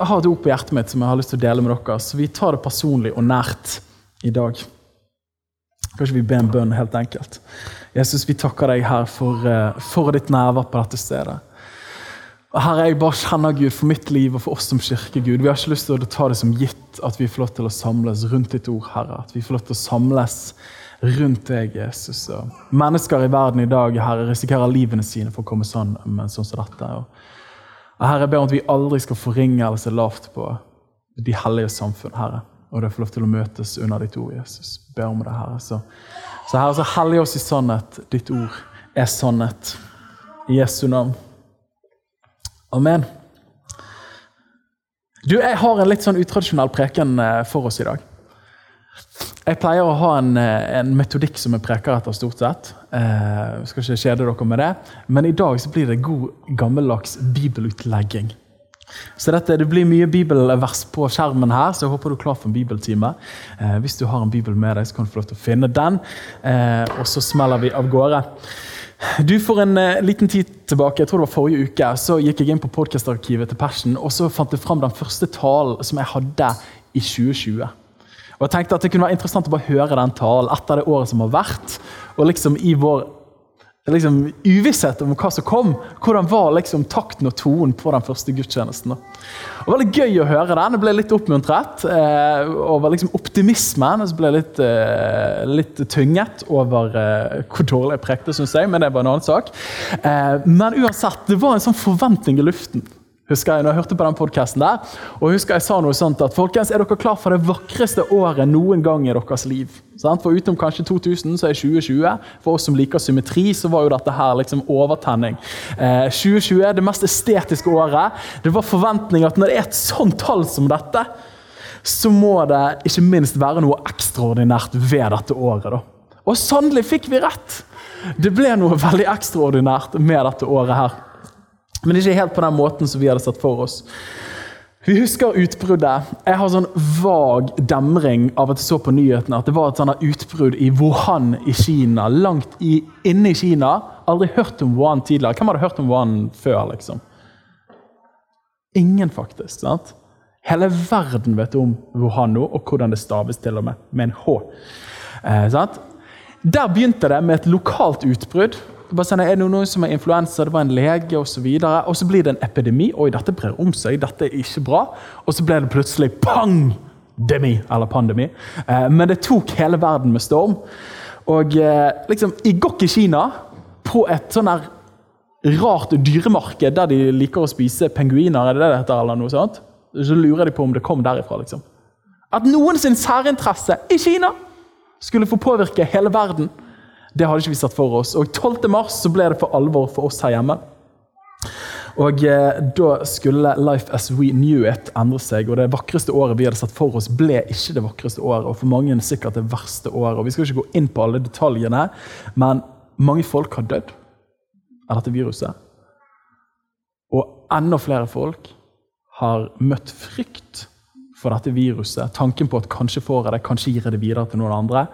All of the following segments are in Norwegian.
Jeg har et ord på hjertet mitt som jeg har lyst til å dele med dere. Så vi tar det personlig og nært i dag. Kanskje vi ber en bønn helt enkelt. Jesus, vi takker deg her for, eh, for ditt nærvær på dette stedet. Herre, jeg bare kjenner Gud for mitt liv og for oss som kirke. Gud. Vi har ikke lyst til å ta det som gitt at vi får lov til å samles rundt ditt ord, Herre. At vi får lov til å samles rundt deg, Jesus. Og mennesker i verden i dag Herre, risikerer livene sine for å komme sånn, men sånn som dette. Og Herre, jeg ber om at vi aldri skal forringe eller se lavt på de hellige samfunn, Herre. Og det får lov til å møtes under ditt ord, Jesus. Jeg ber om det, Herre. Så, så Herre, så hellig oss i sannhet. Ditt ord er sannhet. I Jesu navn. Amen. Du, Jeg har en litt sånn utradisjonell preken eh, for oss i dag. Jeg pleier å ha en, eh, en metodikk som jeg preker etter, stort sett. Jeg skal ikke kjede dere med det, men i dag så blir det god, gammeldags bibelutlegging. Så dette, Det blir mye bibelvers på skjermen her, så jeg håper du er klar for en bibeltime. Eh, hvis du har en bibel med deg, så kan du få lov til å finne den. Eh, og så smeller vi av gårde. Du, For en eh, liten tid tilbake, jeg tror det var forrige uke, så gikk jeg inn på podkastarkivet til Passion, og så fant jeg fram den første talen som jeg hadde i 2020. Og jeg tenkte at Det kunne være interessant å bare høre den talen etter det året som har vært. Og liksom i vår liksom, uvisshet om hva som kom. Hvordan var liksom takten og tonen på den første gudstjenesten. Og litt gøy å høre den. Jeg ble litt oppmuntret eh, over liksom optimismen. Og så ble jeg litt, eh, litt tynget over eh, hvor dårlig jeg prekte, syns jeg. Men det er bare en annen sak. Eh, men uansett, det var en sånn forventning i luften husker jeg når jeg hørte på den podcasten der. Og husker jeg sa noe sånt at folkens, er dere klar for det vakreste året noen gang i deres liv? For utenom kanskje 2000, så er 2020. For oss som liker symmetri, så var jo dette her liksom overtenning. Eh, 2020 er det mest estetiske året. Det var forventning at når det er et sånt tall som dette, så må det ikke minst være noe ekstraordinært ved dette året. da. Og sannelig fikk vi rett! Det ble noe veldig ekstraordinært med dette året her. Men ikke helt på den måten som vi hadde satt for oss. Vi husker utbruddet. Jeg har sånn vag demring av at jeg så på nyhetene at det var et sånt utbrudd i Wuhan i Kina. Langt i, inne i Kina. Aldri hørt om Wuhan tidligere. Hvem hadde hørt om Wuhan før? liksom? Ingen, faktisk. sant? Hele verden vet om Wuhan nå, og hvordan det staves til og med, med en H. Eh, sant? Der begynte det med et lokalt utbrudd bare sånn, er det noen som har influensa, det var en lege osv. Og, og så blir det en epidemi. Oi, dette brer om seg, dette er ikke bra. Og så ble det plutselig pang! Demi, eller pandemi. Eh, men det tok hele verden med storm. Og eh, liksom, i Gokk i Kina, på et sånn her rart dyremarked der de liker å spise penguiner, er det det det heter, eller noe sånt? Så lurer de på om det kom derifra. liksom. At noen sin særinteresse i Kina skulle få påvirke hele verden. Det hadde ikke vi satt for oss. Og 12. mars så ble det for alvor for oss her hjemme. Og eh, Da skulle Life as we knew it endre seg, og det vakreste året vi hadde satt for oss, ble ikke det vakreste året, og for mange sikkert det verste året. Og Vi skal ikke gå inn på alle detaljene, men mange folk har dødd av dette viruset. Og enda flere folk har møtt frykt for dette viruset. Tanken på at kanskje får jeg det, kanskje gir jeg det videre til noen andre.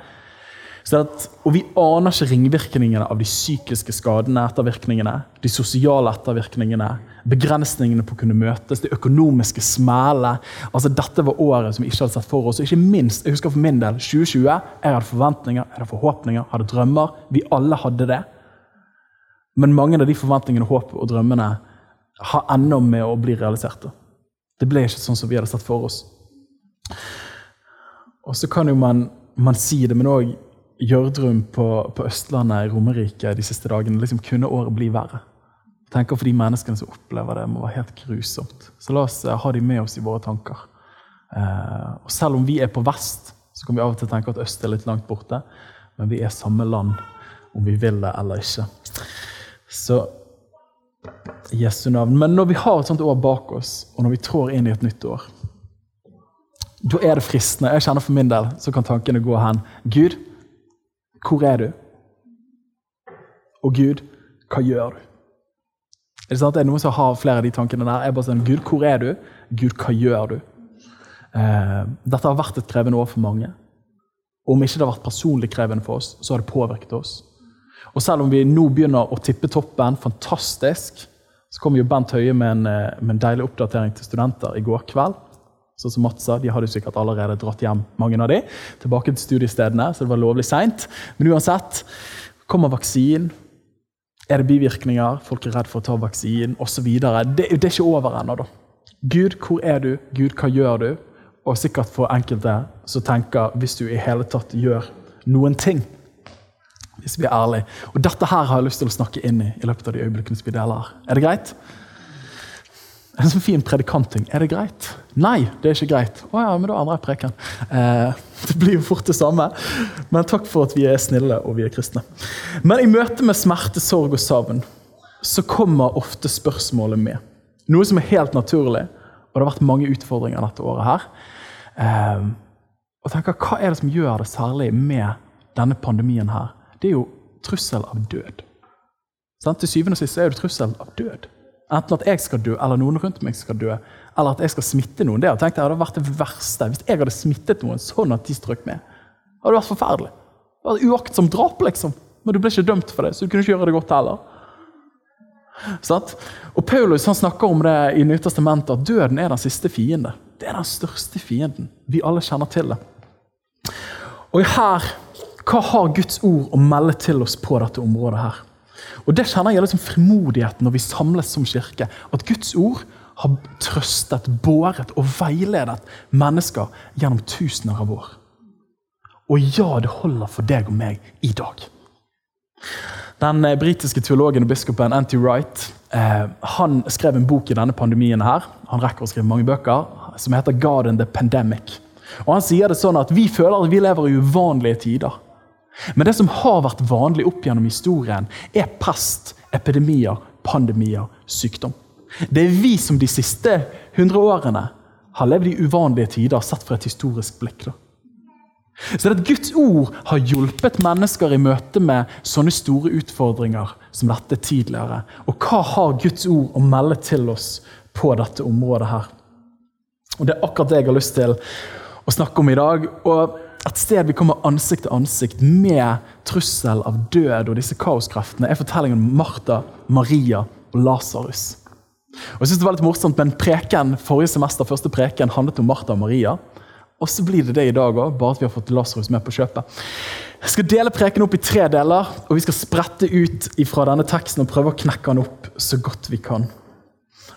At, og vi aner ikke ringvirkningene av de psykiske skadene, ettervirkningene, de sosiale ettervirkningene, begrensningene på å kunne møtes, det økonomiske smælet. Altså, dette var året som vi ikke hadde sett for oss. Og ikke minst, jeg husker for min del, 2020. Jeg hadde forventninger, jeg hadde forhåpninger, hadde drømmer. Vi alle hadde det. Men mange av de forventningene, håp og drømmene har ennå med å bli realisert. Det ble ikke sånn som vi hadde sett for oss. Og så kan jo man, man si det, men òg Gjørdrum på, på, Østlandet, Romerike, de siste dagene. Liksom, kunne året bli verre? Tenker for de menneskene som opplever det, må være helt grusomt. Så la oss uh, ha de med oss i våre tanker. Uh, og selv om vi er på vest, så kan vi av og til tenke at øst er litt langt borte. Men vi er samme land, om vi vil det eller ikke. Så Jesu navn. Men når vi har et sånt år bak oss, og når vi trår inn i et nytt år, da er det fristende. Jeg kjenner for min del, så kan tankene gå hen. Gud, hvor er du? Og Gud, hva gjør du? Er det sant? Er det noen som har flere av de tankene der? Jeg bare sånn, Gud, hvor er du? Gud, hva gjør du? Eh, dette har vært et krevende år for mange. Og om ikke det har vært personlig krevende for oss, så har det påvirket oss. Og selv om vi nå begynner å tippe toppen, fantastisk, så kom jo Bent Høie med en, eh, med en deilig oppdatering til studenter i går kveld. Sånn som Mats sa, De hadde sikkert allerede dratt hjem, mange av de, tilbake til studiestedene, så det var lovlig seint. Men uansett, kommer vaksinen? Er det bivirkninger? Folk er redd for å ta vaksinen osv. Det, det er ikke over ennå. Gud, hvor er du? Gud, hva gjør du? Og sikkert for enkelte som tenker hvis du i hele tatt gjør noen ting. Hvis vi er ærlige. Og Dette her har jeg lyst til å snakke inn i i løpet av de øyeblikkene vi deler her. Er det greit? En sånn fin predikantting. Er det greit? Nei, det er ikke greit. Å ja, men da endrer jeg preken. Eh, det blir jo fort det samme. Men takk for at vi er snille og vi er kristne. Men i møte med smerte, sorg og savn så kommer ofte spørsmålet med. Noe som er helt naturlig, og det har vært mange utfordringer dette året her. Eh, og tenker, Hva er det som gjør det særlig med denne pandemien her? Det er jo trussel av død. Sånn? Til syvende og sist er det trussel av død. Enten at jeg skal dø, eller noen rundt meg skal dø. Eller at jeg skal smitte noen. Det hadde, tenkt, det hadde vært det verste. Hvis jeg hadde smittet noen sånn at de strøk med. Det hadde vært forferdelig. Det hadde Uaktsomt drap, liksom. Men du ble ikke dømt for det, så du kunne ikke gjøre det godt heller. Sånn? Og Paulus han snakker om det i Nytestamentet, at døden er den siste fiende. Det er den største fienden. Vi alle kjenner til det. Og her, Hva har Guds ord å melde til oss på dette området? her? Og Det kjenner jeg liksom frimodigheten når vi samles som kirke. At Guds ord har trøstet, båret og veiledet mennesker gjennom tusener av år. Og ja, det holder for deg og meg i dag. Den eh, britiske teologen og biskopen Anti Wright eh, han skrev en bok i denne pandemien. her. Han rekker å skrive mange bøker, som heter 'God and the Pandemic'. Og Han sier det sånn at vi føler at vi lever i uvanlige tider. Men det som har vært vanlig opp gjennom historien, er pest, epidemier, pandemier, sykdom. Det er vi som de siste hundre årene har levd i uvanlige tider, sett fra et historisk blikk. Da. Så det at Guds ord har hjulpet mennesker i møte med sånne store utfordringer som dette tidligere. Og hva har Guds ord å melde til oss på dette området her? Og Det er akkurat det jeg har lyst til å snakke om i dag. Og et sted vi kommer ansikt til ansikt med trussel av død og disse kaoskreftene, er fortellingen om Martha, Maria og Lasarus. Jeg synes det var litt morsomt, men preken, Forrige semester første preken handlet om Martha og Maria. Og så blir det det i dag òg, bare at vi har fått Lasarus med på kjøpet. Jeg skal dele preken opp i tre deler, og vi skal sprette ut fra denne teksten og prøve å knekke den opp så godt vi kan.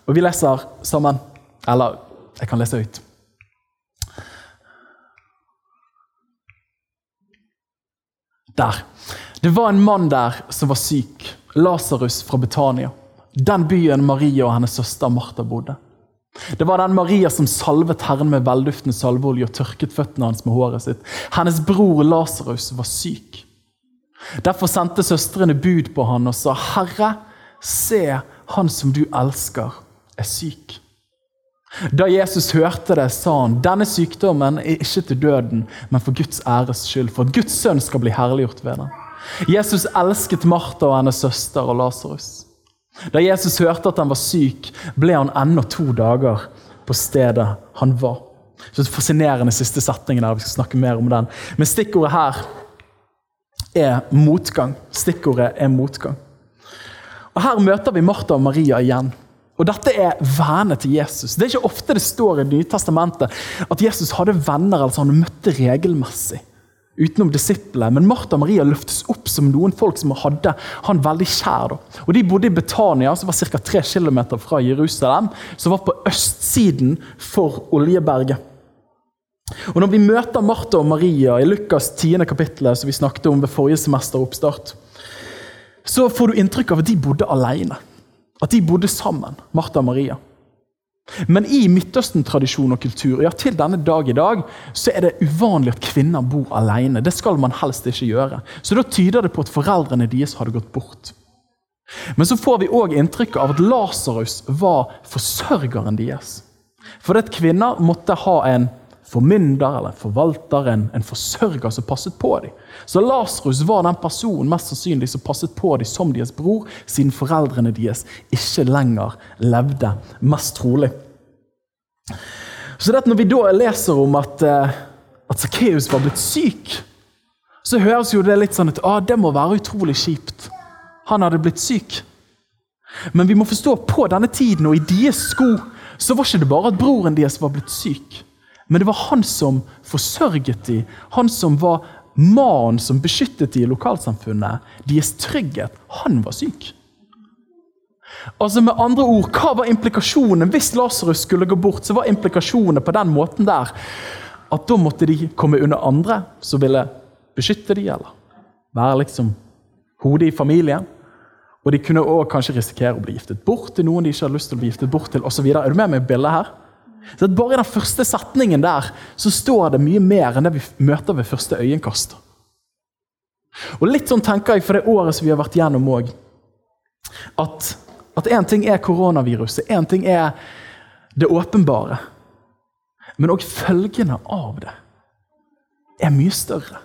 Og vi leser sammen. Eller jeg kan lese ut. Der. Det var en mann der som var syk. Lasarus fra Betania. Den byen Maria og hennes søster Martha bodde. Det var den Maria som salvet Herren med velduftende salveolje og tørket føttene hans med håret sitt. Hennes bror Lasarus var syk. Derfor sendte søstrene bud på han og sa, 'Herre, se, han som du elsker, er syk.' Da Jesus hørte det, sa han denne sykdommen er ikke til døden, men for Guds æres skyld, for at Guds sønn skal bli herliggjort ved den. Jesus elsket Martha og hennes søster og Lasarus. Da Jesus hørte at han var syk, ble han ennå to dager på stedet han var. Så Fascinerende siste setningen der, vi skal snakke mer om den. Men stikkordet her er motgang. Stikkordet er motgang. Og Her møter vi Martha og Maria igjen. Og Dette er vennene til Jesus. Det er ikke ofte det står i Nytestamentet at Jesus hadde venner altså han møtte regelmessig. Utenom disiplene. Men Martha og Maria løftes opp som noen folk som hadde han veldig kjær. Og De bodde i Betania, som var ca. 3 km fra Jerusalem, som var på østsiden for Oljeberget. Og Når vi møter Martha og Maria i Lukas 10. kapittel, som vi snakket om ved forrige semesteroppstart, så får du inntrykk av at de bodde alene. At de bodde sammen, Martha og Maria. Men i Midtøsten-tradisjon og kultur ja, til denne dag i dag, så er det uvanlig at kvinner bor alene. Det skal man helst ikke gjøre. Så da tyder det på at foreldrene deres hadde gått bort. Men så får vi òg inntrykk av at Lasarus var forsørgeren deres. For at kvinner måtte ha en formynder eller forvalter, en, en forsørger som passet på dem. Så Lasarus var den personen mest sannsynlig som passet på dem som deres bror, siden foreldrene deres ikke lenger levde, mest trolig. Så det at Når vi da leser om at, eh, at Sakkeus var blitt syk, så høres jo det litt sånn at ah, det må være utrolig kjipt. Han hadde blitt syk. Men vi må forstå på denne tiden og i deres sko så var ikke det bare at broren deres var blitt syk. Men det var han som forsørget dem, han som var mannen som beskyttet dem i lokalsamfunnet. Deres trygghet. Han var syk. Altså med andre ord, Hva var implikasjonen hvis Lasarus skulle gå bort? så var implikasjonen på den måten der at da måtte de komme under andre som ville beskytte dem, eller være liksom hodet i familien. Og de kunne også kanskje risikere å bli giftet bort til noen de ikke hadde lyst til å bli giftet bort til. Og så er du med meg i bildet her? Så Bare i den første setningen der så står det mye mer enn det vi møter ved første øyekast. Og Litt sånn tenker jeg for det året som vi har vært gjennom òg, at én ting er koronaviruset, én ting er det åpenbare. Men òg følgene av det er mye større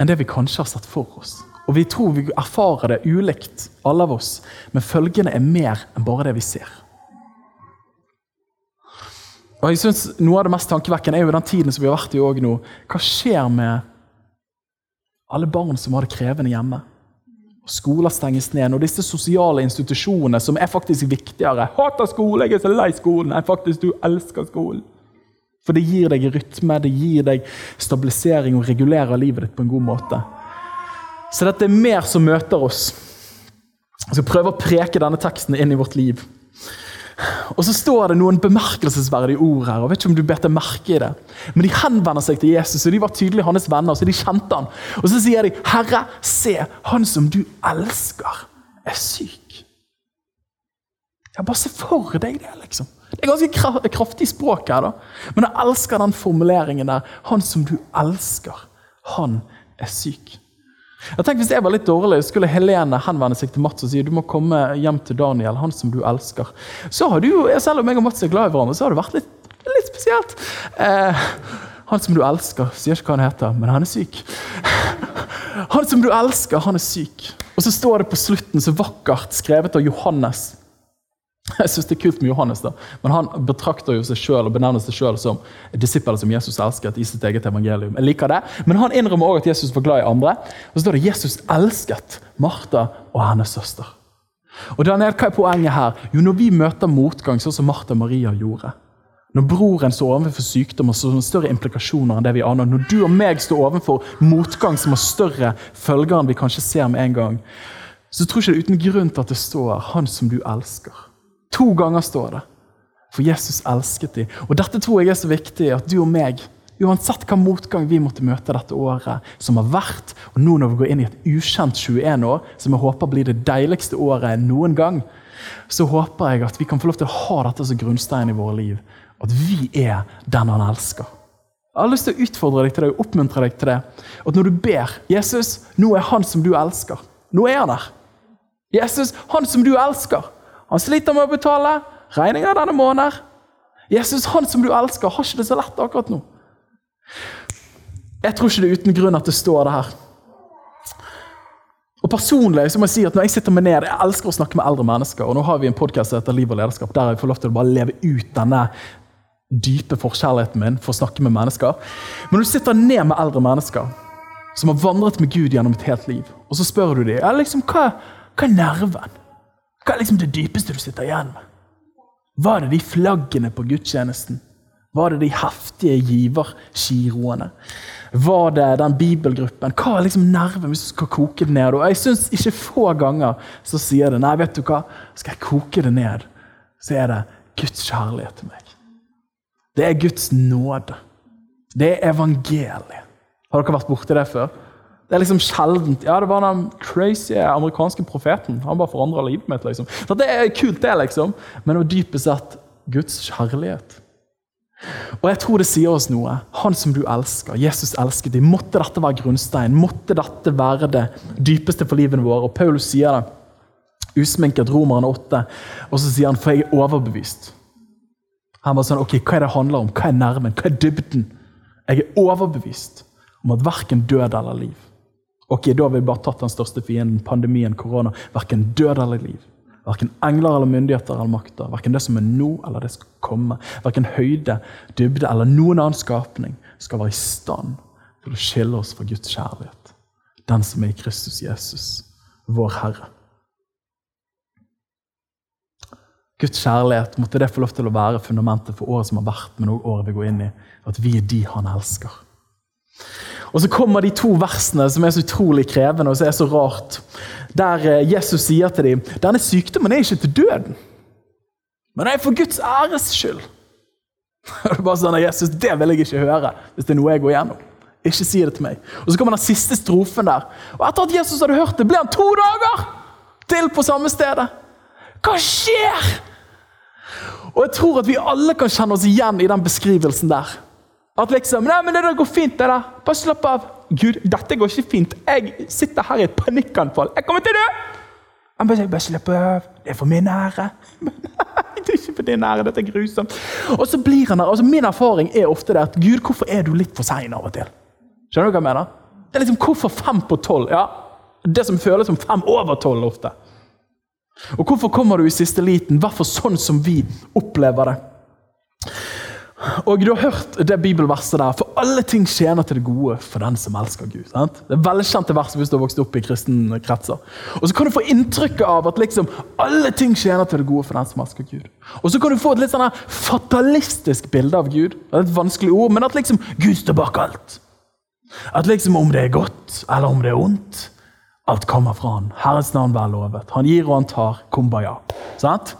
enn det vi kanskje har sett for oss. Og vi tror vi erfarer det ulikt, alle av oss, men følgene er mer enn bare det vi ser. Og jeg synes Noe av det mest tankevekkende er jo den tiden som vi har vært i òg nå. Hva skjer med alle barn som har det krevende hjemme? Skoler stenges ned, og disse sosiale institusjonene som er faktisk viktigere. 'Hater skole! Jeg er så lei skolen!' Nei, faktisk, du elsker skolen. For det gir deg rytme, det gir deg stabilisering og regulerer livet ditt på en god måte. Så dette er mer som møter oss. Jeg skal prøve å preke denne teksten inn i vårt liv. Og så står det noen bemerkelsesverdige ord her. og vet ikke om du bet merke i det. Men de henvender seg til Jesus, og de var tydelig hans venner. så de kjente han. Og så sier de, 'Herre, se, han som du elsker, er syk'. Ja, Bare se for deg det, liksom. Det er ganske kraftig språk her, da. Men jeg elsker den formuleringen der. 'Han som du elsker, han er syk'. Jeg tenker, Hvis jeg var litt dårlig, skulle Helene henvende seg til Mats og si du må komme hjem til Daniel, han som du elsker. Så har du jo, Selv om jeg og Mats er glad i hverandre, så har det vært litt, litt spesielt. Eh, han som du elsker, sier ikke hva han heter, men han er syk. Han som du elsker, han er syk. Og så står det på slutten så vakkert skrevet av Johannes. Jeg synes det er kult med Johannes, da. men han betrakter jo seg selv og benevner seg sjøl som disippelet som Jesus elsket i sitt eget evangelium. Jeg liker det, Men han innrømmer også at Jesus var glad i andre. Og så står det Jesus elsket Martha og hennes søster. Og Daniel, Hva er poenget her? Jo, Når vi møter motgang, sånn som Martha og Maria gjorde Når broren står overfor sykdommer og har større implikasjoner enn det vi aner, når du og meg står overfor motgang som har større følger enn vi kanskje ser med en gang, så tror jeg ikke det er uten grunn til at det står 'Han som du elsker'. To ganger står det. For Jesus elsket dem. Og Dette tror jeg er så viktig at du og meg, uansett hva motgang vi måtte møte dette året som har vært, og nå når vi går inn i et ukjent 21 år, som jeg håper blir det deiligste året noen gang, så håper jeg at vi kan få lov til å ha dette som grunnstein i våre liv. At vi er den han elsker. Jeg har lyst til å utfordre deg til det og oppmuntre deg til det. At når du ber Jesus, nå er han som du elsker. Nå er han der. Jesus, han som du elsker. Han sliter med å betale regninger denne måneden. Jesus, han som du elsker, har ikke det så lett akkurat nå. Jeg tror ikke det er uten grunn at det står det her. Og personlig så må jeg si at når jeg sitter meg ned, jeg elsker å snakke med eldre mennesker. og Nå har vi en podkast etter Liv og lederskap der jeg får lov til å bare leve ut denne dype forkjærligheten min for å snakke med mennesker. Men når du sitter ned med eldre mennesker som har vandret med Gud gjennom et helt liv, og så spør du dem liksom, hva, hva er nerven? Hva er liksom det dypeste du sitter igjen med? Var det de flaggene på gudstjenesten? Var det de heftige givergiroene? Var det den bibelgruppen? Hva er liksom nerven hvis du skal koke det ned? Og jeg synes Ikke få ganger så sier det nei, vet du hva, skal jeg koke det ned, så er det Guds kjærlighet til meg. Det er Guds nåde. Det er evangeliet. Har dere vært borti det før? Det er liksom sjeldent. Ja, det var den crazy amerikanske profeten. Han bare forandra livet mitt. liksom. Så Det er kult, det, liksom. Men det var dypest sett Guds kjærlighet. Og jeg tror det sier oss noe. Han som du elsker, Jesus elsket deg. Måtte dette være grunnstein? Måtte dette være det dypeste for livet vårt. Og Paulus sier det. Usminket Romeren 8. Og så sier han, for jeg er overbevist. Han var sånn, ok, Hva er det handler om? Hva er nerven? Hva er dybden? Jeg er overbevist om at verken død eller liv Ok, Da har vi bare tatt den største fienden, pandemien, korona. Verken død eller liv. Verken engler eller myndigheter eller makter. Verken det som er nå eller det som skal komme. Verken høyde, dybde eller noen annen skapning skal være i stand til å skille oss fra Guds kjærlighet. Den som er i Kristus Jesus, vår Herre. Guds kjærlighet, måtte det få lov til å være fundamentet for året som har vært, men også året vi går inn i. At vi er de han elsker. Og Så kommer de to versene som er så utrolig krevende og som er så rart. Der eh, Jesus sier til dem denne sykdommen er ikke til døden, men det er for Guds æres skyld. Er bare sånn, Jesus, det vil jeg ikke høre hvis det er noe jeg går gjennom. Ikke si det til meg. Og Så kommer den siste strofen der. Og Etter at Jesus hadde hørt det, ble han to dager til på samme stedet. Hva skjer? Og Jeg tror at vi alle kan kjenne oss igjen i den beskrivelsen der. At liksom Nei, men det der går fint, det der. Bare slapp av. Gud, dette går ikke fint. Jeg sitter her i et panikkanfall. Jeg kommer til å dø! Han bare, sier, bare slapp av. Det er for min ære. Det er ikke for din ære. Dette er grusomt. Og så blir han der. Altså, min erfaring er ofte det at Gud, hvorfor er du litt for sein av og til? Skjønner du hva jeg mener? Det er liksom, Hvorfor fem på tolv? Ja, det som føles som fem over tolv ofte. Og hvorfor kommer du i siste liten? Hvorfor sånn som vi opplever det. Og Du har hørt det bibelverset der. For alle ting tjener til det gode for den som elsker Gud. Sant? Det er velkjente vers hvis du har vokst opp i kristne kretser. Og Så kan du få inntrykket av at liksom alle ting tjener til det gode for den som elsker Gud. Og så kan du få et litt sånn fatalistisk bilde av Gud. Det er et vanskelig ord, men at liksom Gud står bak alt. At liksom om det er godt eller om det er ondt, alt kommer fra Han. Herrens navn være lovet. Han gir og han tar. Kumbaya. Sant?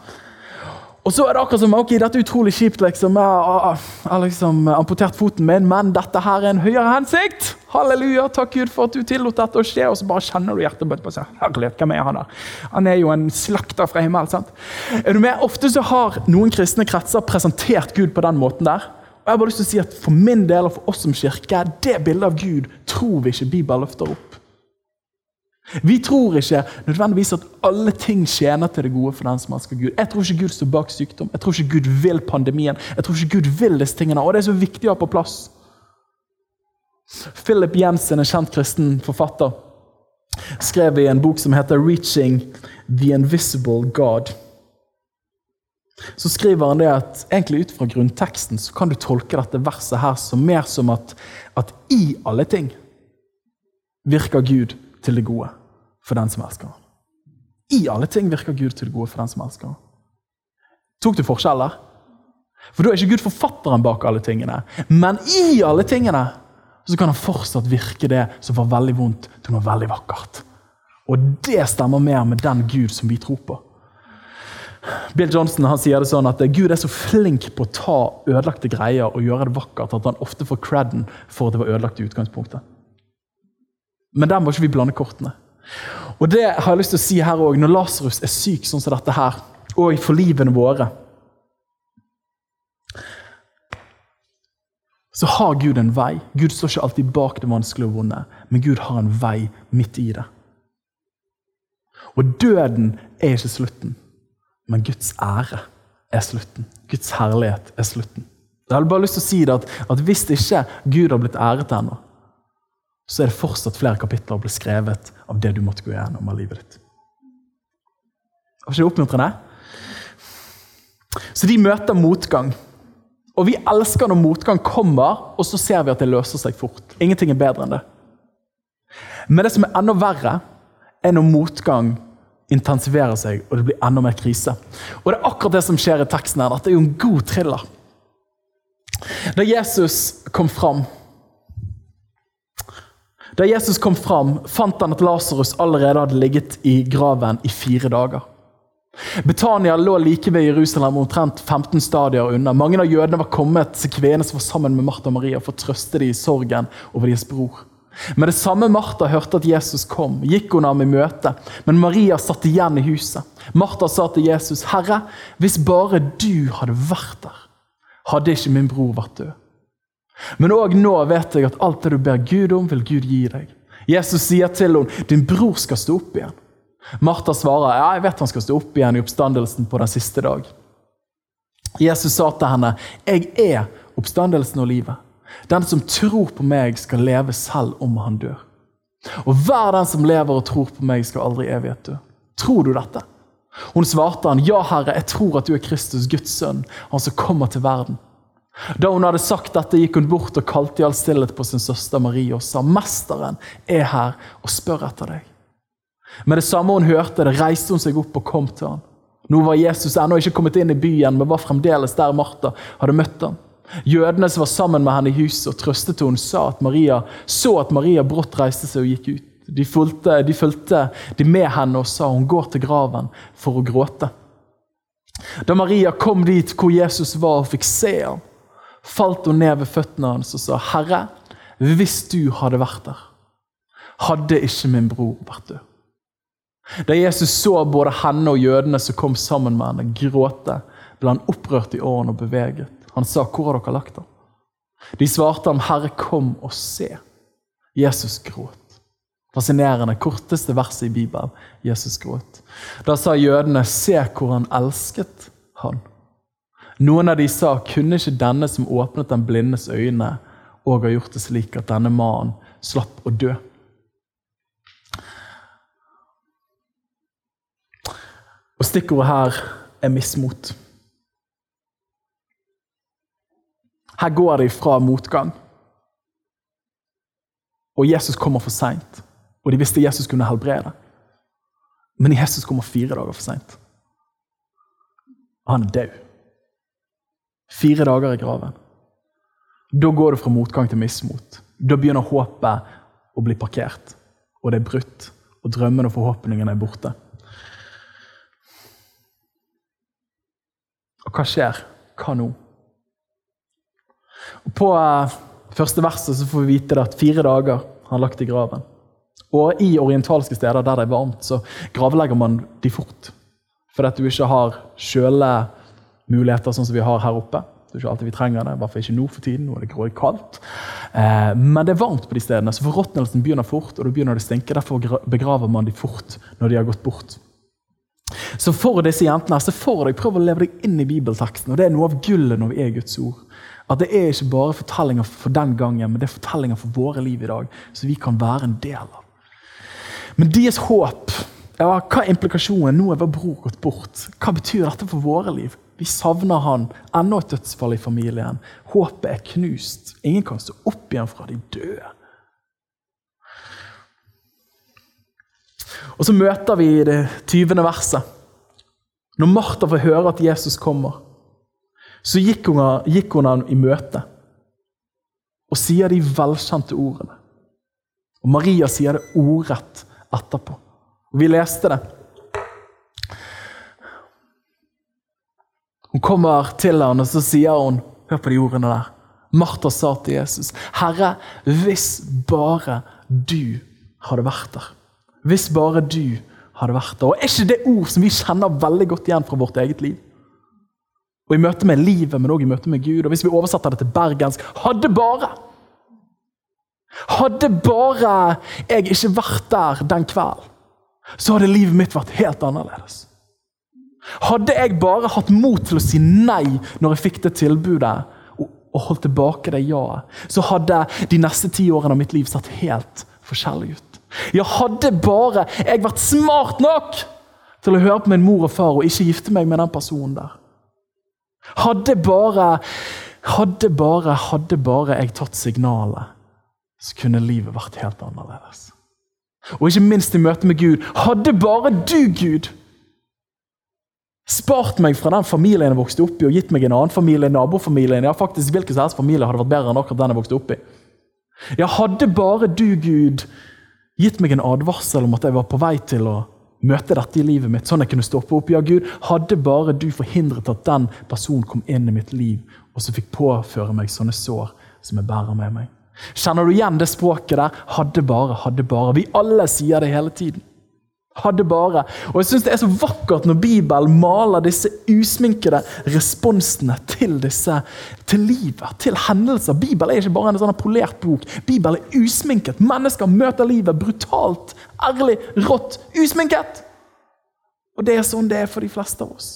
Og så er det akkurat som ok, dette er utrolig kjipt. liksom, Jeg har liksom amputert foten min, men dette her er en høyere hensikt. Halleluja, takk Gud for at du tillot dette å skje. Og så bare kjenner du hjertet på seg. Herlighet, hvem er han der? Han er jo en slakter fra himmelen. sant? Er du med? Ofte så har noen kristne kretser presentert Gud på den måten der. Og jeg har bare lyst til å si at For min del og for oss som kirke, det bildet av Gud tror vi ikke Bibelen løfter opp. Vi tror ikke nødvendigvis at alle ting tjener til det gode for den som elsker Gud. Jeg tror ikke Gud står bak sykdom, jeg tror ikke Gud vil pandemien. Jeg tror ikke Gud vil disse tingene, og det er så viktig å ha på plass. Philip Jensen, en kjent kristen forfatter, skrev i en bok som heter 'Reaching the Invisible God'. Så skriver han det at egentlig ut fra grunnteksten så kan du tolke dette verset her som mer som at, at i alle ting virker Gud til det gode for den som elsker ham. I alle ting virker Gud til det gode for den som elsker ham. Tok du forskjeller? For da er ikke Gud forfatteren bak alle tingene. Men i alle tingene så kan han fortsatt virke det som var veldig vondt, til noe veldig vakkert. Og det stemmer mer med den Gud som vi tror på. Bill Johnson han sier det sånn at Gud er så flink på å ta ødelagte greier og gjøre det vakkert at han ofte får creden for at det var ødelagt i utgangspunktet. Men der må ikke vi blande kortene. Og det har jeg lyst til å si her også, Når Lasarus er syk sånn som dette her, og for livene våre Så har Gud en vei. Gud står ikke alltid bak det vanskelige og vonde, men Gud har en vei midt i det. Og døden er ikke slutten, men Guds ære er slutten. Guds herlighet er slutten. Jeg har bare lyst til å si det at, at Hvis ikke Gud har blitt æret ennå, så er det fortsatt flere kapitler å bli skrevet av det du måtte gå gjennom av livet ditt. Var ikke det oppmuntrende? Så de møter motgang. Og vi elsker når motgang kommer, og så ser vi at det løser seg fort. Ingenting er bedre enn det. Men det som er enda verre, er når motgang intensiverer seg, og det blir enda mer krise. Og det er akkurat det som skjer i teksten her. Dette er jo en god thriller. Da Jesus kom fram da Jesus kom fram, fant han at Lasarus allerede hadde ligget i graven i fire dager. Betania lå like ved Jerusalem, omtrent 15 stadier unna. Mange av jødene var kommet til kvenene som var sammen med Martha og Maria, for å trøste dem i sorgen over deres bror. Med det samme Martha hørte at Jesus kom, gikk hun ham i møte. Men Maria satt igjen i huset. Martha sa til Jesus, 'Herre, hvis bare du hadde vært der, hadde ikke min bror vært død.' Men òg nå vet jeg at alt det du ber Gud om, vil Gud gi deg. Jesus sier til henne, 'Din bror skal stå opp igjen'. Martha svarer, 'Ja, jeg vet han skal stå opp igjen i oppstandelsen på den siste dag'. Jesus sa til henne, 'Jeg er oppstandelsen og livet'. Den som tror på meg, skal leve selv om han dør. Og hver den som lever og tror på meg, skal aldri evighet dø. Tror du dette? Hun svarte han, ja, Herre, jeg tror at du er Kristus, Guds sønn, han som kommer til verden. Da hun hadde sagt dette, gikk hun bort og kalte i all stillhet på sin søster Marie og sa, Mesteren er her og spør etter deg. Med det samme hun hørte det, reiste hun seg opp og kom til ham. Nå var Jesus ennå ikke kommet inn i byen, men var fremdeles der Martha hadde møtt ham. Jødene som var sammen med henne i huset og trøstet henne, sa at Maria så at Maria brått reiste seg og gikk ut. De fulgte, de fulgte de med henne og sa hun går til graven for å gråte. Da Maria kom dit hvor Jesus var og fikk se ham, falt hun ned ved føttene hans og sa, 'Herre, hvis du hadde vært der, hadde ikke min bror vært død.' Da Jesus så både henne og jødene som kom sammen med henne, gråte, ble han opprørt i årene og beveget. Han sa, 'Hvor har dere lagt ham?' De svarte ham, 'Herre, kom og se.' Jesus gråt. Fascinerende. Korteste verset i Bibelen. Jesus gråt. Da sa jødene, 'Se hvor han elsket han'. Noen av de sa, 'Kunne ikke denne som åpnet den blindes øyne, òg ha gjort det slik at denne mannen slapp å dø'? Og Stikkordet her er mismot. Her går de fra motgang. Og Jesus kommer for seint. Og de visste Jesus kunne helbrede. Men Jesus kommer fire dager for seint. Han er død. Fire dager i graven. Da går du fra motgang til mismot. Da begynner håpet å bli parkert. Og det er brutt. Og drømmene og forhåpningene er borte. Og hva skjer? Hva nå? Og på uh, første verset så får vi vite at fire dager har han lagt i graven. Og i orientalske steder der det er varmt, så gravlegger man de fort. Fordi at du ikke har kjølemuligheter sånn som vi har her oppe. Det er ikke alltid vi trenger det, i hvert fall ikke nå for tiden. nå er det grådig kaldt. Eh, men det er varmt på de stedene, så forråtnelsen begynner fort. og det begynner å stinke, Derfor begraver man de fort når de har gått bort. Så for disse jentene så får deg, prøv å leve deg inn i bibelteksten. og Det er noe av gullet når vi er Guds ord. At det er ikke bare fortellinger for den gangen, men det er fortellinger for våre liv i dag. Så vi kan være en del av. Men deres håp ja, Hva er implikasjonen? Nå er vår bror gått bort. Hva betyr dette for våre liv? Vi savner han. Enda et dødsfall i familien. Håpet er knust. Ingen kan stå opp igjen fra de døde. Og så møter vi det 20. verset. Når Martha får høre at Jesus kommer, så gikk hun, gikk hun han i møte og sier de velkjente ordene. Og Maria sier det ordrett etterpå. Og Vi leste det. Hun kommer til ham og så sier hun Hør på de ordene der. Martha sa til Jesus, 'Herre, hvis bare du hadde vært der.' Hvis bare du hadde vært der. Og Er ikke det ord som vi kjenner veldig godt igjen fra vårt eget liv? Og I møte med livet, men òg i møte med Gud. Og Hvis vi oversetter det til bergensk Hadde bare Hadde bare jeg ikke vært der den kvelden, så hadde livet mitt vært helt annerledes. Hadde jeg bare hatt mot til å si nei når jeg fikk det tilbudet, og holdt tilbake det ja-et, så hadde de neste ti årene av mitt liv sett helt forskjellig ut. Ja, hadde bare jeg vært smart nok til å høre på min mor og far og ikke gifte meg med den personen der. Hadde bare, hadde bare, hadde bare jeg tatt signalet, så kunne livet vært helt annerledes. Og ikke minst i møte med Gud. Hadde bare du, Gud, spart meg fra den familien jeg vokste opp i, og gitt meg en annen familie, nabofamilien ja, faktisk hvilken som helst familie hadde vært bedre enn akkurat den jeg vokste opp i. Ja, hadde bare du, Gud, gitt meg en advarsel om at jeg var på vei til å møte dette i livet mitt, sånn jeg kunne stoppe opp. Ja, Gud, hadde bare du forhindret at den personen kom inn i mitt liv, og så fikk påføre meg sånne sår som jeg bærer med meg. Kjenner du igjen det språket der? Hadde bare, hadde bare. Vi alle sier det hele tiden. Hadde bare. Og jeg synes Det er så vakkert når Bibelen maler disse usminkede responsene til disse, til livet, til hendelser. Bibelen er ikke bare en sånn polert bok. Bibelen er usminket. Mennesker møter livet brutalt, ærlig, rått, usminket. Og det er sånn det er for de fleste av oss.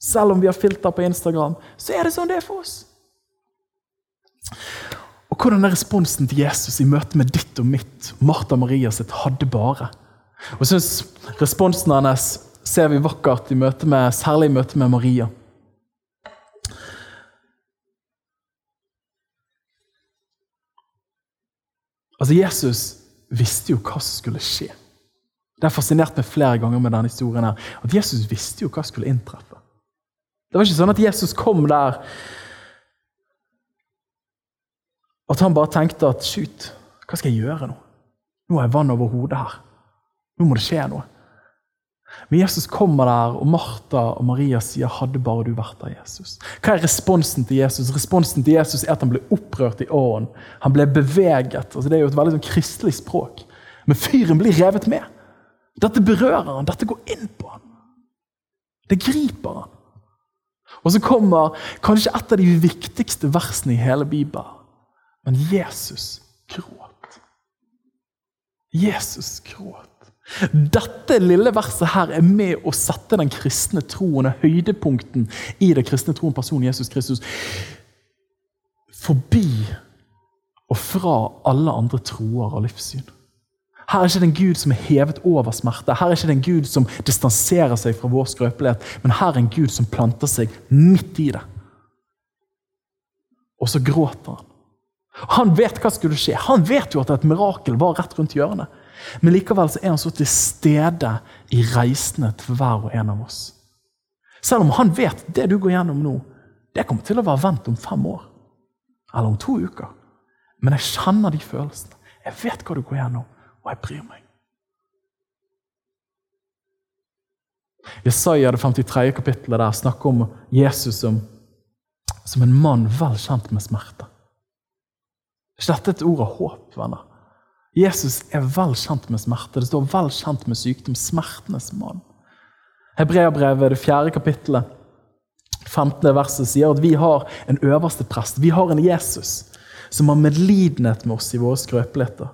Selv om vi har filter på Instagram, så er det sånn det er for oss. Og hvordan er responsen til Jesus i møte med ditt og mitt, Martha Maria sitt 'hadde bare'? Og jeg synes Responsen hennes ser vi vakkert i møte med, særlig i møte med Maria. Altså, Jesus visste jo hva som skulle skje. Det har fascinert meg flere ganger med denne historien her, at Jesus visste jo hva som skulle inntreffe. Det var ikke sånn at Jesus kom der at han bare tenkte at shoot, hva skal jeg gjøre nå? Nå har jeg vann over hodet her. Nå må det skje noe. Men Jesus kommer der, og Martha og Maria sier 'hadde bare du vært der', Jesus. Hva er responsen til Jesus? Responsen til Jesus er at han ble opprørt i åren. Han ble beveget. Altså, det er jo et veldig sånn kristelig språk. Men fyren blir revet med. Dette berører han, dette går inn på han. Det griper han. Og så kommer kanskje et av de viktigste versene i hele Bibelen. Men Jesus gråt. Jesus gråt. Dette lille verset her er med å sette den kristne troen og høydepunkten i det kristne troen personen Jesus Kristus forbi og fra alle andre troer og livssyn. Her er ikke det en Gud som er hevet over smerte. Her er ikke det en Gud som distanserer seg fra vår skrøpelighet, men her er en Gud som planter seg midt i det. Og så gråter han. Han vet hva skulle skje. Han vet jo at et mirakel var rett rundt hjørnet. Men likevel er han så til stede i reisene til hver og en av oss. Selv om han vet det du går gjennom nå, det kommer til å være vendt om fem år. Eller om to uker. Men jeg kjenner de følelsene. Jeg vet hva du går gjennom, og jeg bryr meg. Jesaja det 53. kapittelet der snakker om Jesus som, som en mann vel kjent med smerte. Er ikke dette et ord av håp, venner? Jesus er vel kjent med smerte. Det står vel kjent med sykdom. Smertenes mann. Hebreabrevet, det fjerde kapittelet, 15. verset, sier at vi har en øverste prest. Vi har en Jesus som har medlidenhet med oss i våre skrøpeligheter.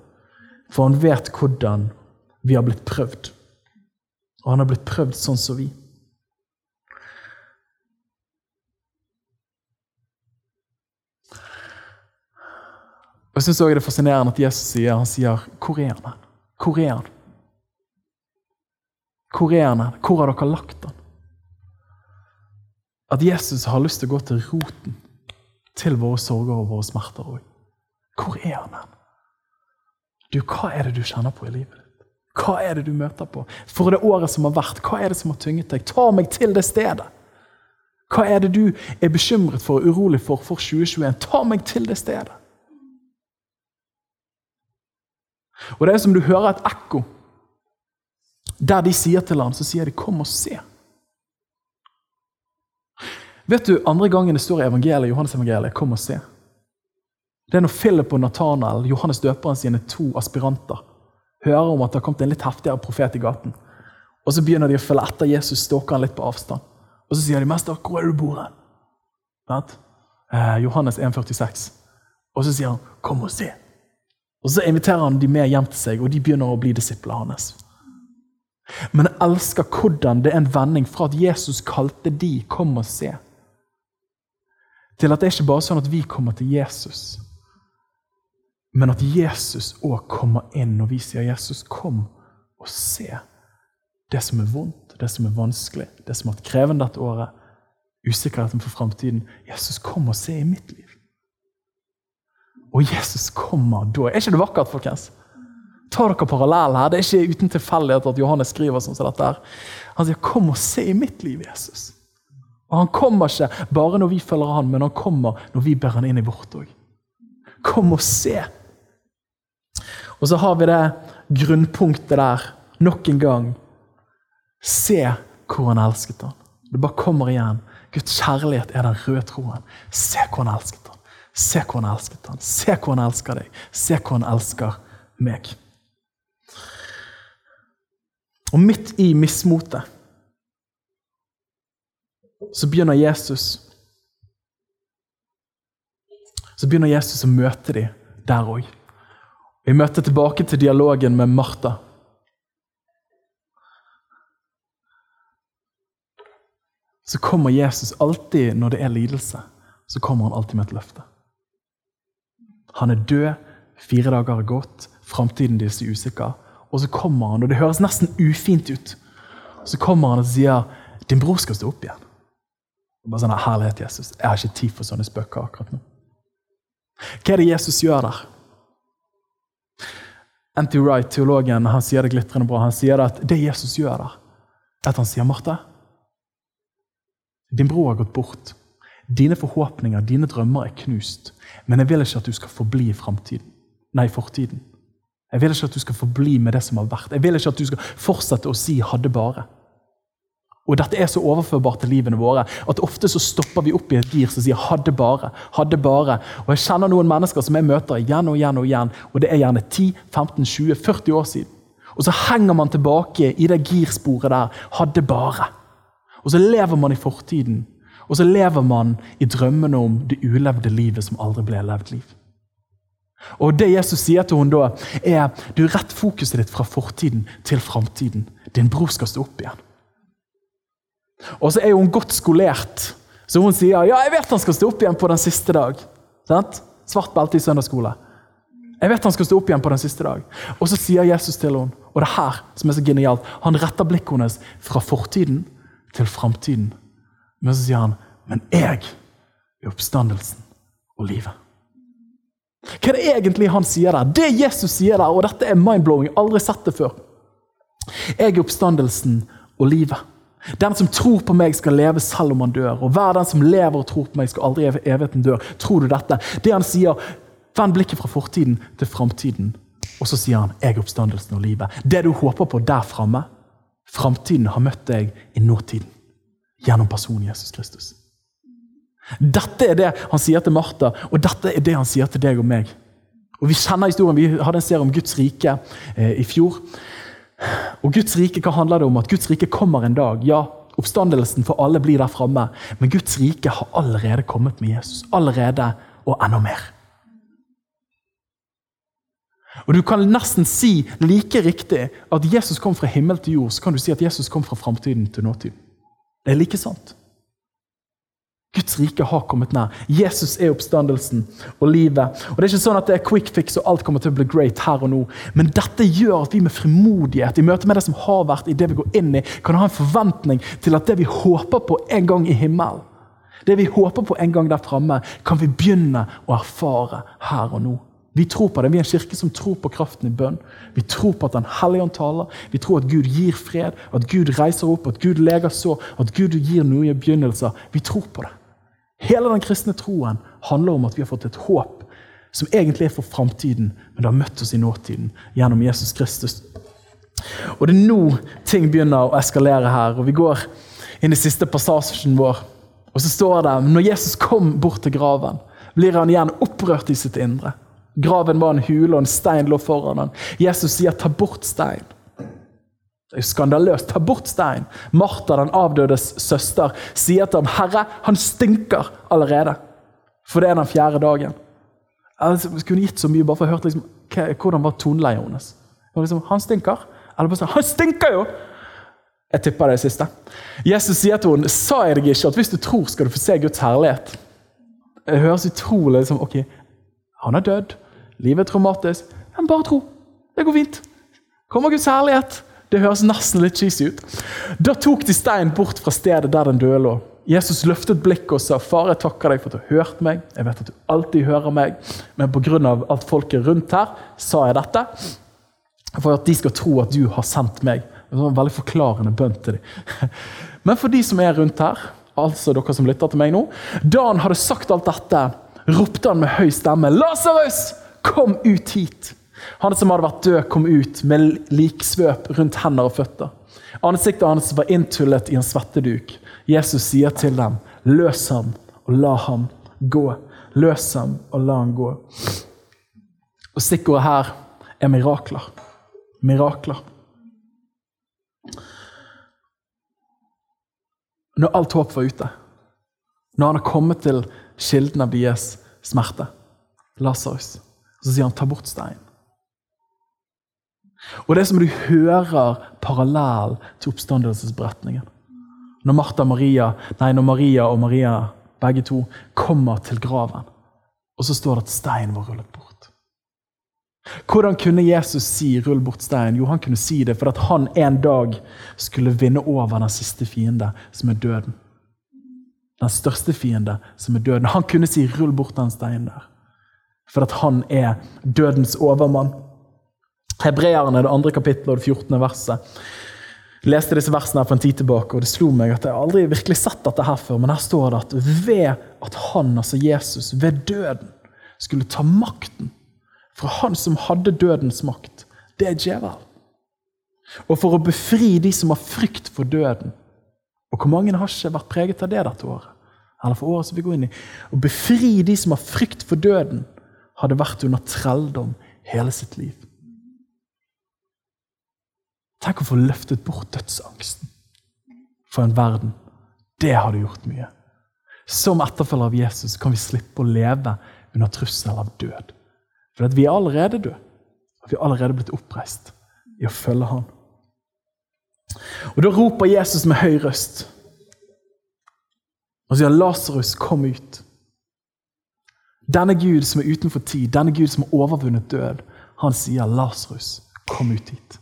For han vet hvordan vi har blitt prøvd. Og han har blitt prøvd sånn som vi. Og Jeg syns det er fascinerende at Jesus sier han sier, 'Hvor er han?' Hvor er han? Hvor er han? Hvor har dere lagt han? At Jesus har lyst til å gå til roten til våre sorger og våre smerter òg. Hvor er han? Du, hva er det du kjenner på i livet ditt? Hva er det du møter på? For det året som har vært, hva er det som har tynget deg? Ta meg til det stedet! Hva er det du er bekymret for og urolig for for 2021? Ta meg til det stedet! Og Det er som du hører et ekko. Der de sier til ham, så sier de 'kom og se'. Vet du, Andre gangen det står i evangeliet, Johannes evangeliet, 'kom og se'. Det er når Philip og Nathanael, Johannes døperen sine to aspiranter, hører om at det har kommet en litt heftigere profet i gaten. Og Så begynner de å følge etter Jesus, stalker han litt på avstand. Og Så sier de 'Mester, hvor er du bor hen?' Eh, Johannes 1,46. Og så sier han 'Kom og se'. Og Så inviterer han de med hjem til seg, og de begynner å bli disiplene hans. Men jeg elsker hvordan det er en vending fra at Jesus kalte de 'kom og se', til at det er ikke bare sånn at vi kommer til Jesus, men at Jesus òg kommer inn når vi sier 'Jesus, kom og se'. Det som er vondt, det som er vanskelig, det som har vært krevende dette året, usikkerheten for framtiden. Jesus, kom og se i mitt liv. Og Jesus kommer da. Er ikke det vakkert, folkens? Ta dere parallell her. Det er ikke uten tilfeldighet at Johannes skriver sånn som dette. her. Han sier, 'Kom og se i mitt liv, Jesus'. Og Han kommer ikke bare når vi følger han, men han kommer når vi bærer han inn i vårt òg. Kom og se. Og så har vi det grunnpunktet der nok en gang. Se hvor han elsket han. Det bare kommer igjen. Guds kjærlighet er den røde troen. Se hvor han elsket han. Se hvor han elsket han. Se hvor han elsker deg. Se hvor han elsker meg. Og midt i mismotet så begynner Jesus Så begynner Jesus å møte dem der òg. Vi møter tilbake til dialogen med Martha. Så kommer Jesus alltid når det er lidelse, så kommer han alltid med et løfte. Han er død, fire dager har gått, framtiden deres er usikker. Og så kommer han, og det høres nesten ufint ut, så kommer han og sier din bror skal stå opp igjen. Bare sånn Herlighet, Jesus. Jeg har ikke tid for sånne spøker akkurat nå. Hva er det Jesus gjør der? N.T. Wright, teologen, han sier det glitrende bra. Han sier at det Jesus gjør der, er at han sier, Marte, din bror har gått bort. Dine forhåpninger, dine drømmer er knust. Men jeg vil ikke at du skal forbli i fremtiden. Nei, fortiden. Jeg vil ikke at du skal forbli med det som har vært. Jeg vil ikke at du skal fortsette å si 'hadde bare'. Og Dette er så overførbart til livene våre at ofte så stopper vi opp i et gir som sier 'hadde bare'. hadde bare. Og Jeg kjenner noen mennesker som jeg møter igjen og igjen, og igjen, og det er gjerne 10, 15, 20, 40 år siden. Og så henger man tilbake i det girsporet der 'hadde bare'. Og så lever man i fortiden. Og så lever man i drømmene om det ulevde livet som aldri ble levd liv. Og Det Jesus sier til henne da, er du rett fokuset ditt fra fortiden til framtiden. Din bror skal stå opp igjen. Og så er hun godt skolert, så hun sier ja, jeg vet han skal stå opp igjen på den siste dag. Sant? Svart belte i søndagsskole. Jeg vet han skal stå opp igjen på den siste dag. Og så sier Jesus til henne, og det er her som er så genialt, han retter blikket hennes fra fortiden til framtiden. Men så sier han, men jeg er oppstandelsen og livet. Hva er det egentlig han sier der? Det Jesus sier der, og dette er mind-blowing, aldri sett det før. Jeg er oppstandelsen og livet. Den som tror på meg, skal leve selv om han dør. Og hver den som lever og tror på meg, skal aldri i evigheten dø. Tror du dette? Det han sier, Vend blikket fra fortiden til framtiden. Og så sier han 'Jeg er oppstandelsen og livet'. Det du håper på der framme, framtiden har møtt deg i nåtiden. Gjennom personen Jesus Kristus. Dette er det han sier til Martha, og dette er det han sier til deg og meg. Og Vi kjenner historien, vi hadde en serie om Guds rike eh, i fjor. Og Guds rike, hva handler det om? At Guds rike kommer en dag. Ja, oppstandelsen for alle blir der framme. Men Guds rike har allerede kommet med Jesus. Allerede, og enda mer. Og Du kan nesten si like riktig at Jesus kom fra himmel til jord, så kan du si at Jesus kom fra framtiden til nåtiden. Det er like sant. Guds rike har kommet nær. Jesus er oppstandelsen og livet. Og Det er ikke sånn at det er quick fix og alt kommer til å bli great her og nå. Men dette gjør at vi med frimodighet i møte med det som har vært, i det vi går inn i, kan ha en forventning til at det vi håper på en gang i himmelen, det vi håper på en gang der framme, kan vi begynne å erfare her og nå. Vi tror på det. Vi er en kirke som tror på kraften i bønn. Vi tror på at Den hellige ånd taler. Vi tror at Gud gir fred, at Gud reiser opp, at Gud leger så, at Gud gir nye begynnelser. Vi tror på det. Hele den kristne troen handler om at vi har fått et håp som egentlig er for framtiden, men det har møtt oss i nåtiden gjennom Jesus Kristus. Og Det er nå ting begynner å eskalere her, og vi går inn i siste passasjen vår. Og så står det når Jesus kom bort til graven, blir han igjen opprørt i sitt indre. Graven var en hule, og en stein lå foran ham. Jesus sier 'ta bort stein'. Det er skandaløst. Ta bort stein. Martha, den avdødes søster, sier til ham, 'Herre, han stinker allerede.' For det er den fjerde dagen. Altså, jeg skulle gitt så mye bare for å høre liksom, hvordan var toneleiet hennes. Liksom, 'Han stinker.' Eller bare sånn 'Han stinker jo!' Jeg tipper det siste. Jesus sier til henne, 'Sa jeg deg ikke at hvis du tror, skal du få se Guds herlighet?' Det høres utrolig liksom, ok, Han er død. Livet er traumatisk. Men bare tro. Det går fint. Kommer Guds herlighet. Det høres nesten litt cheesy ut. Da tok de steinen bort fra stedet der den døde lå. Jesus løftet blikket og sa, 'Far, jeg takker deg for at du har hørt meg.' 'Jeg vet at du alltid hører meg, men pga. at folk er rundt her, sa jeg dette.' 'For at de skal tro at du har sendt meg.' Det var en veldig forklarende bønn til dem. Men for de som er rundt her, altså dere som lytter til meg nå Da han hadde sagt alt dette, ropte han med høy stemme, 'Lasarus, kom ut hit!' Han som hadde vært død, kom ut med liksvøp rundt hender og føtter. Ansiktet hans var inntullet i en svetteduk. Jesus sier til dem, 'Løs ham og la ham gå'. Løs ham og la ham gå. Og Stikkordet her er mirakler. Mirakler. Når alt håp var ute, når han har kommet til kilden av deres smerte, Lasarus, så sier han 'ta bort steinen'. Og det er som du hører parallell til oppstandelsesberetningen. Når Martha Maria, nei, når Maria og Maria begge to kommer til graven, og så står det at steinen var rullet bort. Hvordan kunne Jesus si 'rull bort steinen'? Jo, han kunne si det for at han en dag skulle vinne over den siste fiende, som er døden. Den største fiende, som er døden. Han kunne si 'rull bort den steinen der', for at han er dødens overmann. Hebreerne, det andre kapittelet og det 14. verset. Leste disse versene her for en tid tilbake, og det slo meg at jeg aldri virkelig sett dette her før. Men her står det at ved at han, altså Jesus, ved døden skulle ta makten fra han som hadde dødens makt. Det er djevel. Og for å befri de som har frykt for døden. Og hvor mange har ikke vært preget av det dette året? Eller for året som vi går inn i. Å befri de som har frykt for døden, hadde vært under trelldom hele sitt liv. Tenk å få løftet bort dødsangsten for en verden. Det hadde gjort mye. Som etterfølger av Jesus kan vi slippe å leve under trussel av død. For vi er allerede døde. vi er allerede blitt oppreist i å følge Han. Og Da roper Jesus med høy røst og sier, 'Lasarus, kom ut.' Denne Gud som er utenfor tid, denne Gud som har overvunnet død, han sier, 'Lasarus, kom ut hit'.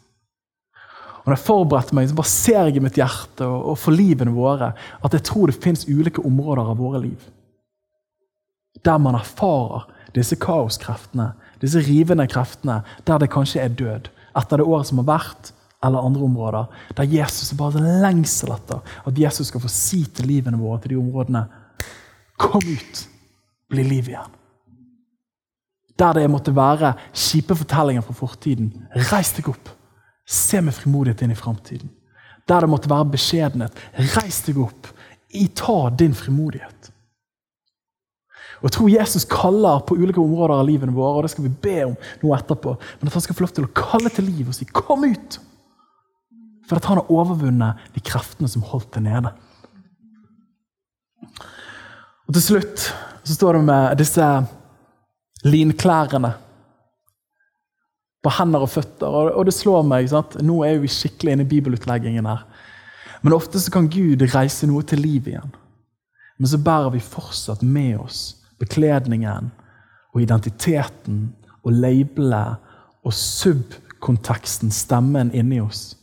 Og Når jeg forberedte meg, så bare ser jeg i mitt hjerte og, for livene våre at jeg tror det fins ulike områder av våre liv der man erfarer disse kaoskreftene, disse rivende kreftene, der det kanskje er død etter det året som har vært, eller andre områder, der Jesus er bare lengsel etter at Jesus skal få si til livene våre til de områdene Kom ut! Bli liv igjen. Der det måtte være kjipe fortellinger fra fortiden, reis deg opp. Se med frimodighet inn i framtiden. Der det måtte være beskjedenhet, reis deg opp. Ta din frimodighet. Og Jeg tror Jesus kaller på ulike områder av livene våre, og det skal vi be om noe etterpå. Men at han skal få lov til å kalle til liv og si 'kom ut'. For at han har overvunnet de kreftene som holdt det nede. Og Til slutt så står det med disse linklærne på hender og føtter. Og det slår meg, sant? Nå er vi skikkelig inne i bibelutleggingen her. Men ofte så kan Gud reise noe til liv igjen. Men så bærer vi fortsatt med oss bekledningen og identiteten og labelet og subkonteksten, stemmen inni oss,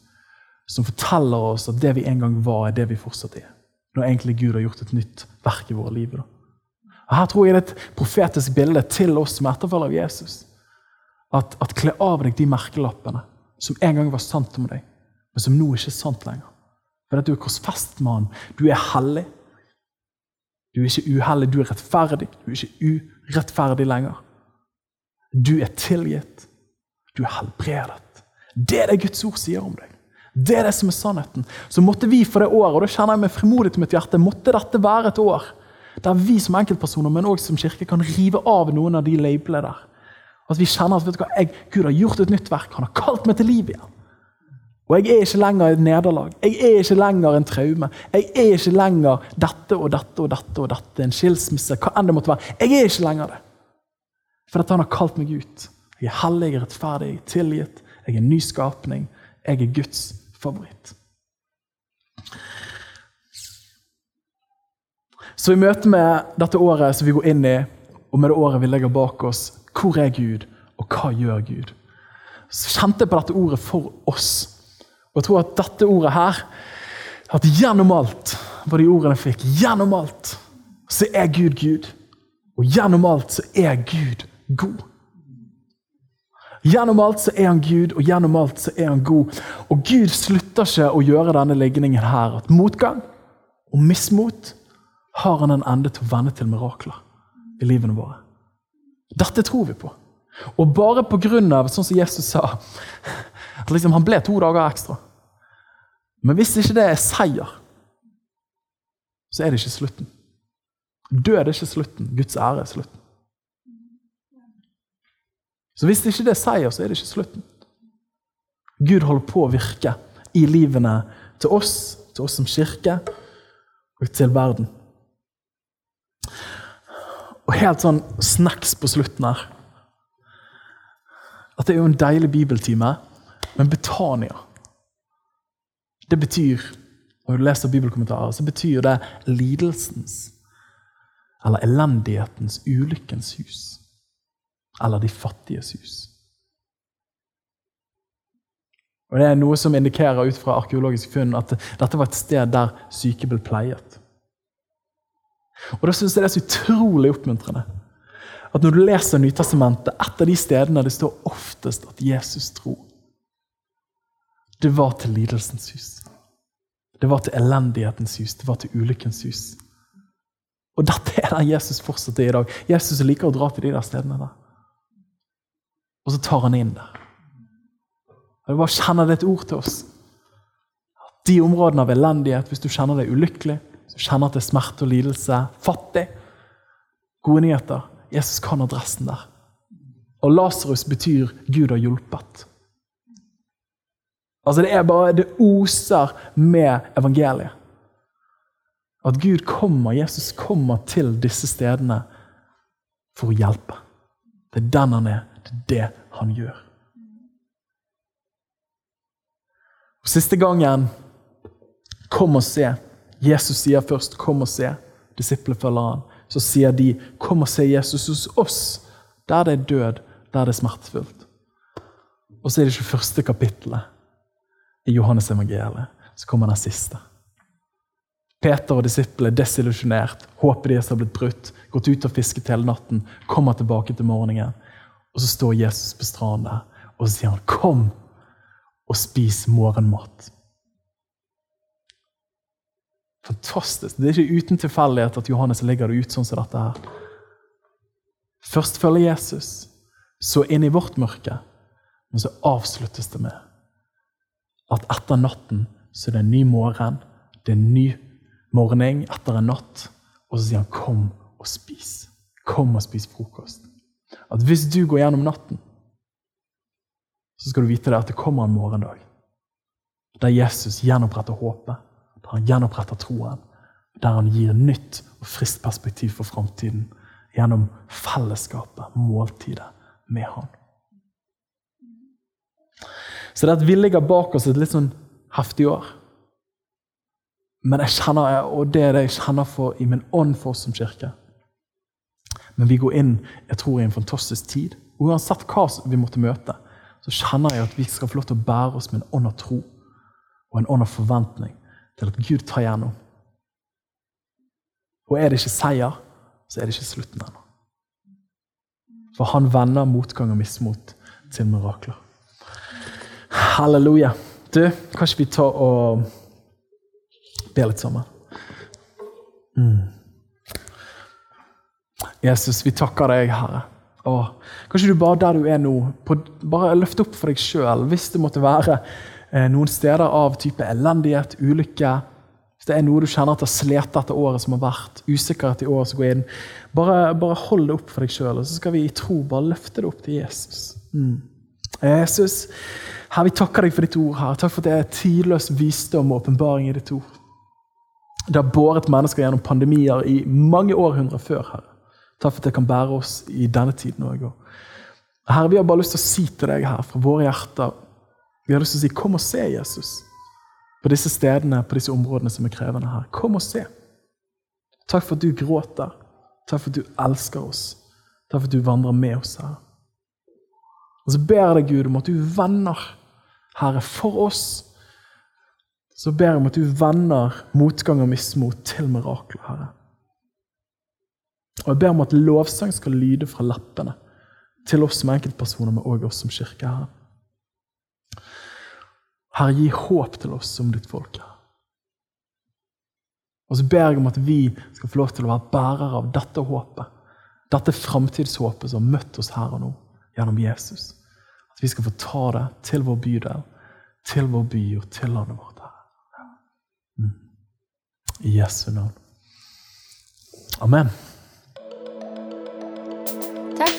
som forteller oss at det vi en gang var, er det vi fortsatt er. Når egentlig Gud har gjort et nytt verk i våre liv. Og Her tror jeg det er et profetisk bilde til oss som etterfølger av Jesus. At, at kle av deg de merkelappene som en gang var sant om deg, men som nå ikke er sant lenger. For at du er korsfest med han. Du er hellig. Du er ikke uheldig, du er rettferdig. Du er ikke urettferdig lenger. Du er tilgitt. Du er helbredet. Det er det Guds ord sier om deg. Det er det som er sannheten. Så måtte vi for det året, og da kjenner jeg med frimodighet i mitt hjerte, måtte dette være et år der vi som enkeltpersoner, men også som kirke, kan rive av noen av de labelene der. At vi kjenner at vet du hva, jeg, Gud har gjort et nytt verk. Han har kalt meg til liv igjen. Og jeg er ikke lenger et nederlag. Jeg er ikke lenger en traume. Jeg er ikke lenger dette og dette og dette og dette, en skilsmisse, hva enn det måtte være. Jeg er ikke lenger det. For dette han har kalt meg ut. Jeg er hellig, er rettferdig, er tilgitt. Jeg er en ny skapning. Jeg er Guds favoritt. Så i møte med dette året som vi går inn i, og med det året vi legger bak oss, hvor er Gud, og hva gjør Gud? Så kjente jeg på dette ordet for oss. Og jeg tror at dette ordet her At gjennom alt var de ordene fikk. Gjennom alt så er Gud Gud. Og gjennom alt så er Gud god. Gjennom alt så er han Gud, og gjennom alt så er han god. Og Gud slutter ikke å gjøre denne ligningen her. At motgang og mismot har han en ende til å vende til mirakler i livene våre. Dette tror vi på. Og bare på grunn av, sånn som Jesus sa at liksom han ble to dager ekstra. Men hvis ikke det er seier, så er det ikke slutten. Død er ikke slutten. Guds ære er slutten. Så hvis ikke det sier, så er det ikke slutten. Gud holder på å virke i livene til oss, til oss som kirke og til verden. Og helt sånn snacks på slutten her At det er jo en deilig bibeltime. Men Betania Det betyr når du leser bibelkommentarer, så betyr det lidelsens eller elendighetens, ulykkens hus. Eller de fattiges hus. Og Det er noe som indikerer ut fra arkeologiske funn at dette var et sted der syke ble pleiet. Og Da syns jeg det er så utrolig oppmuntrende at når du leser Nytestamentet, et av de stedene det står oftest at Jesus dro, det var til lidelsens hus. Det var til elendighetens hus, det var til ulykkens hus. Og dette er der Jesus fortsatt er i dag. Jesus liker å dra til de der stedene. der. Og så tar han inn der. Og bare kjenner det et ord til oss. De områdene av elendighet, hvis du kjenner deg ulykkelig, hvis du kjenner at det er smerte og lidelse, fattig Gode nyheter. Jesus kan adressen der. Og Lasarus betyr 'Gud har hjulpet'. Altså Det er bare, det oser med evangeliet. At Gud kommer, Jesus kommer til disse stedene for å hjelpe. Det er den han er. Er det han gjør. Og Siste gangen Kom og se. Jesus sier først 'kom og se'. Disiplene følger han. Så sier de 'kom og se Jesus hos oss', der det er død, der det er smertefullt. Og så er det ikke første kapittelet i Johannes evangeliet. Så kommer den siste. Peter og disiplene er desillusjonert. Håpet deres har blitt brutt. Gått ut og fisket hele natten. Kommer tilbake til morgenen. Og så står Jesus på stranda, og så sier han, 'Kom og spis morgenmat'. Fantastisk. Det er ikke uten tilfeldighet at Johannes legger det ut sånn som dette her. Først følger Jesus, så inn i vårt mørke, men så avsluttes det med at etter natten så er det en ny morgen, det er en ny morgen etter en natt, og så sier han 'kom og spis'. Kom og spis frokost. At hvis du går gjennom natten, så skal du vite det at det kommer en morgendag der Jesus gjenoppretter håpet han gjenoppretter troen, der han gir nytt og friskt perspektiv for framtiden gjennom fellesskapet, måltidet, med han. Så det at vi ligger bak oss et litt sånn heftig år. Men jeg kjenner, og det er det jeg kjenner for i min ånd for oss som kirke. Men vi går inn jeg tror, i en fantastisk tid. Uansett hva vi måtte møte, så kjenner jeg at vi skal få lov til å bære oss med en ånd av tro og en ånd av forventning til at Gud tar gjennom. Og er det ikke seier, så er det ikke slutten ennå. For han vender motgang og mismot til mirakler. Halleluja. Du, kan ikke vi ta og be litt sammen? Mm. Jesus, vi takker deg, Herre. Og kanskje du bare der du er nå, på, bare løft opp for deg sjøl, hvis det måtte være Eh, noen steder av type elendighet, ulykke. Hvis det er noe du kjenner at har slitt etter året som har vært, usikkerhet i året som går inn, bare, bare hold det opp for deg sjøl, og så skal vi i tro bare løfte det opp til Jesus. Mm. Jesus, her vi takker deg for ditt ord. her. Takk for at det er tidløs visdom og åpenbaring i ditt ord. Det har båret mennesker gjennom pandemier i mange århundrer før. Herre. Takk for at det kan bære oss i denne tiden òg. Herre, vi har bare lyst til å si til deg her fra våre hjerter vi har lyst til å si 'kom og se Jesus' på disse stedene, på disse områdene som er krevende her. Kom og se. Takk for at du gråter. Takk for at du elsker oss. Takk for at du vandrer med oss her. Og så ber jeg deg, Gud, om at du vender, Herre, for oss. Så ber jeg om at du vender motgang og mismot til mirakler, Herre. Og jeg ber om at lovsang skal lyde fra leppene til oss som enkeltpersoner, men òg oss som kirke, Herre. Herre, gi håp til oss som ditt folk. Og så ber jeg om at vi skal få lov til å være bærere av dette håpet. Dette framtidshåpet som har møtt oss her og nå gjennom Jesus. At vi skal få ta det til vår bydel, til vår by og til landet vårt. her. Mm. I Jesu navn. Amen.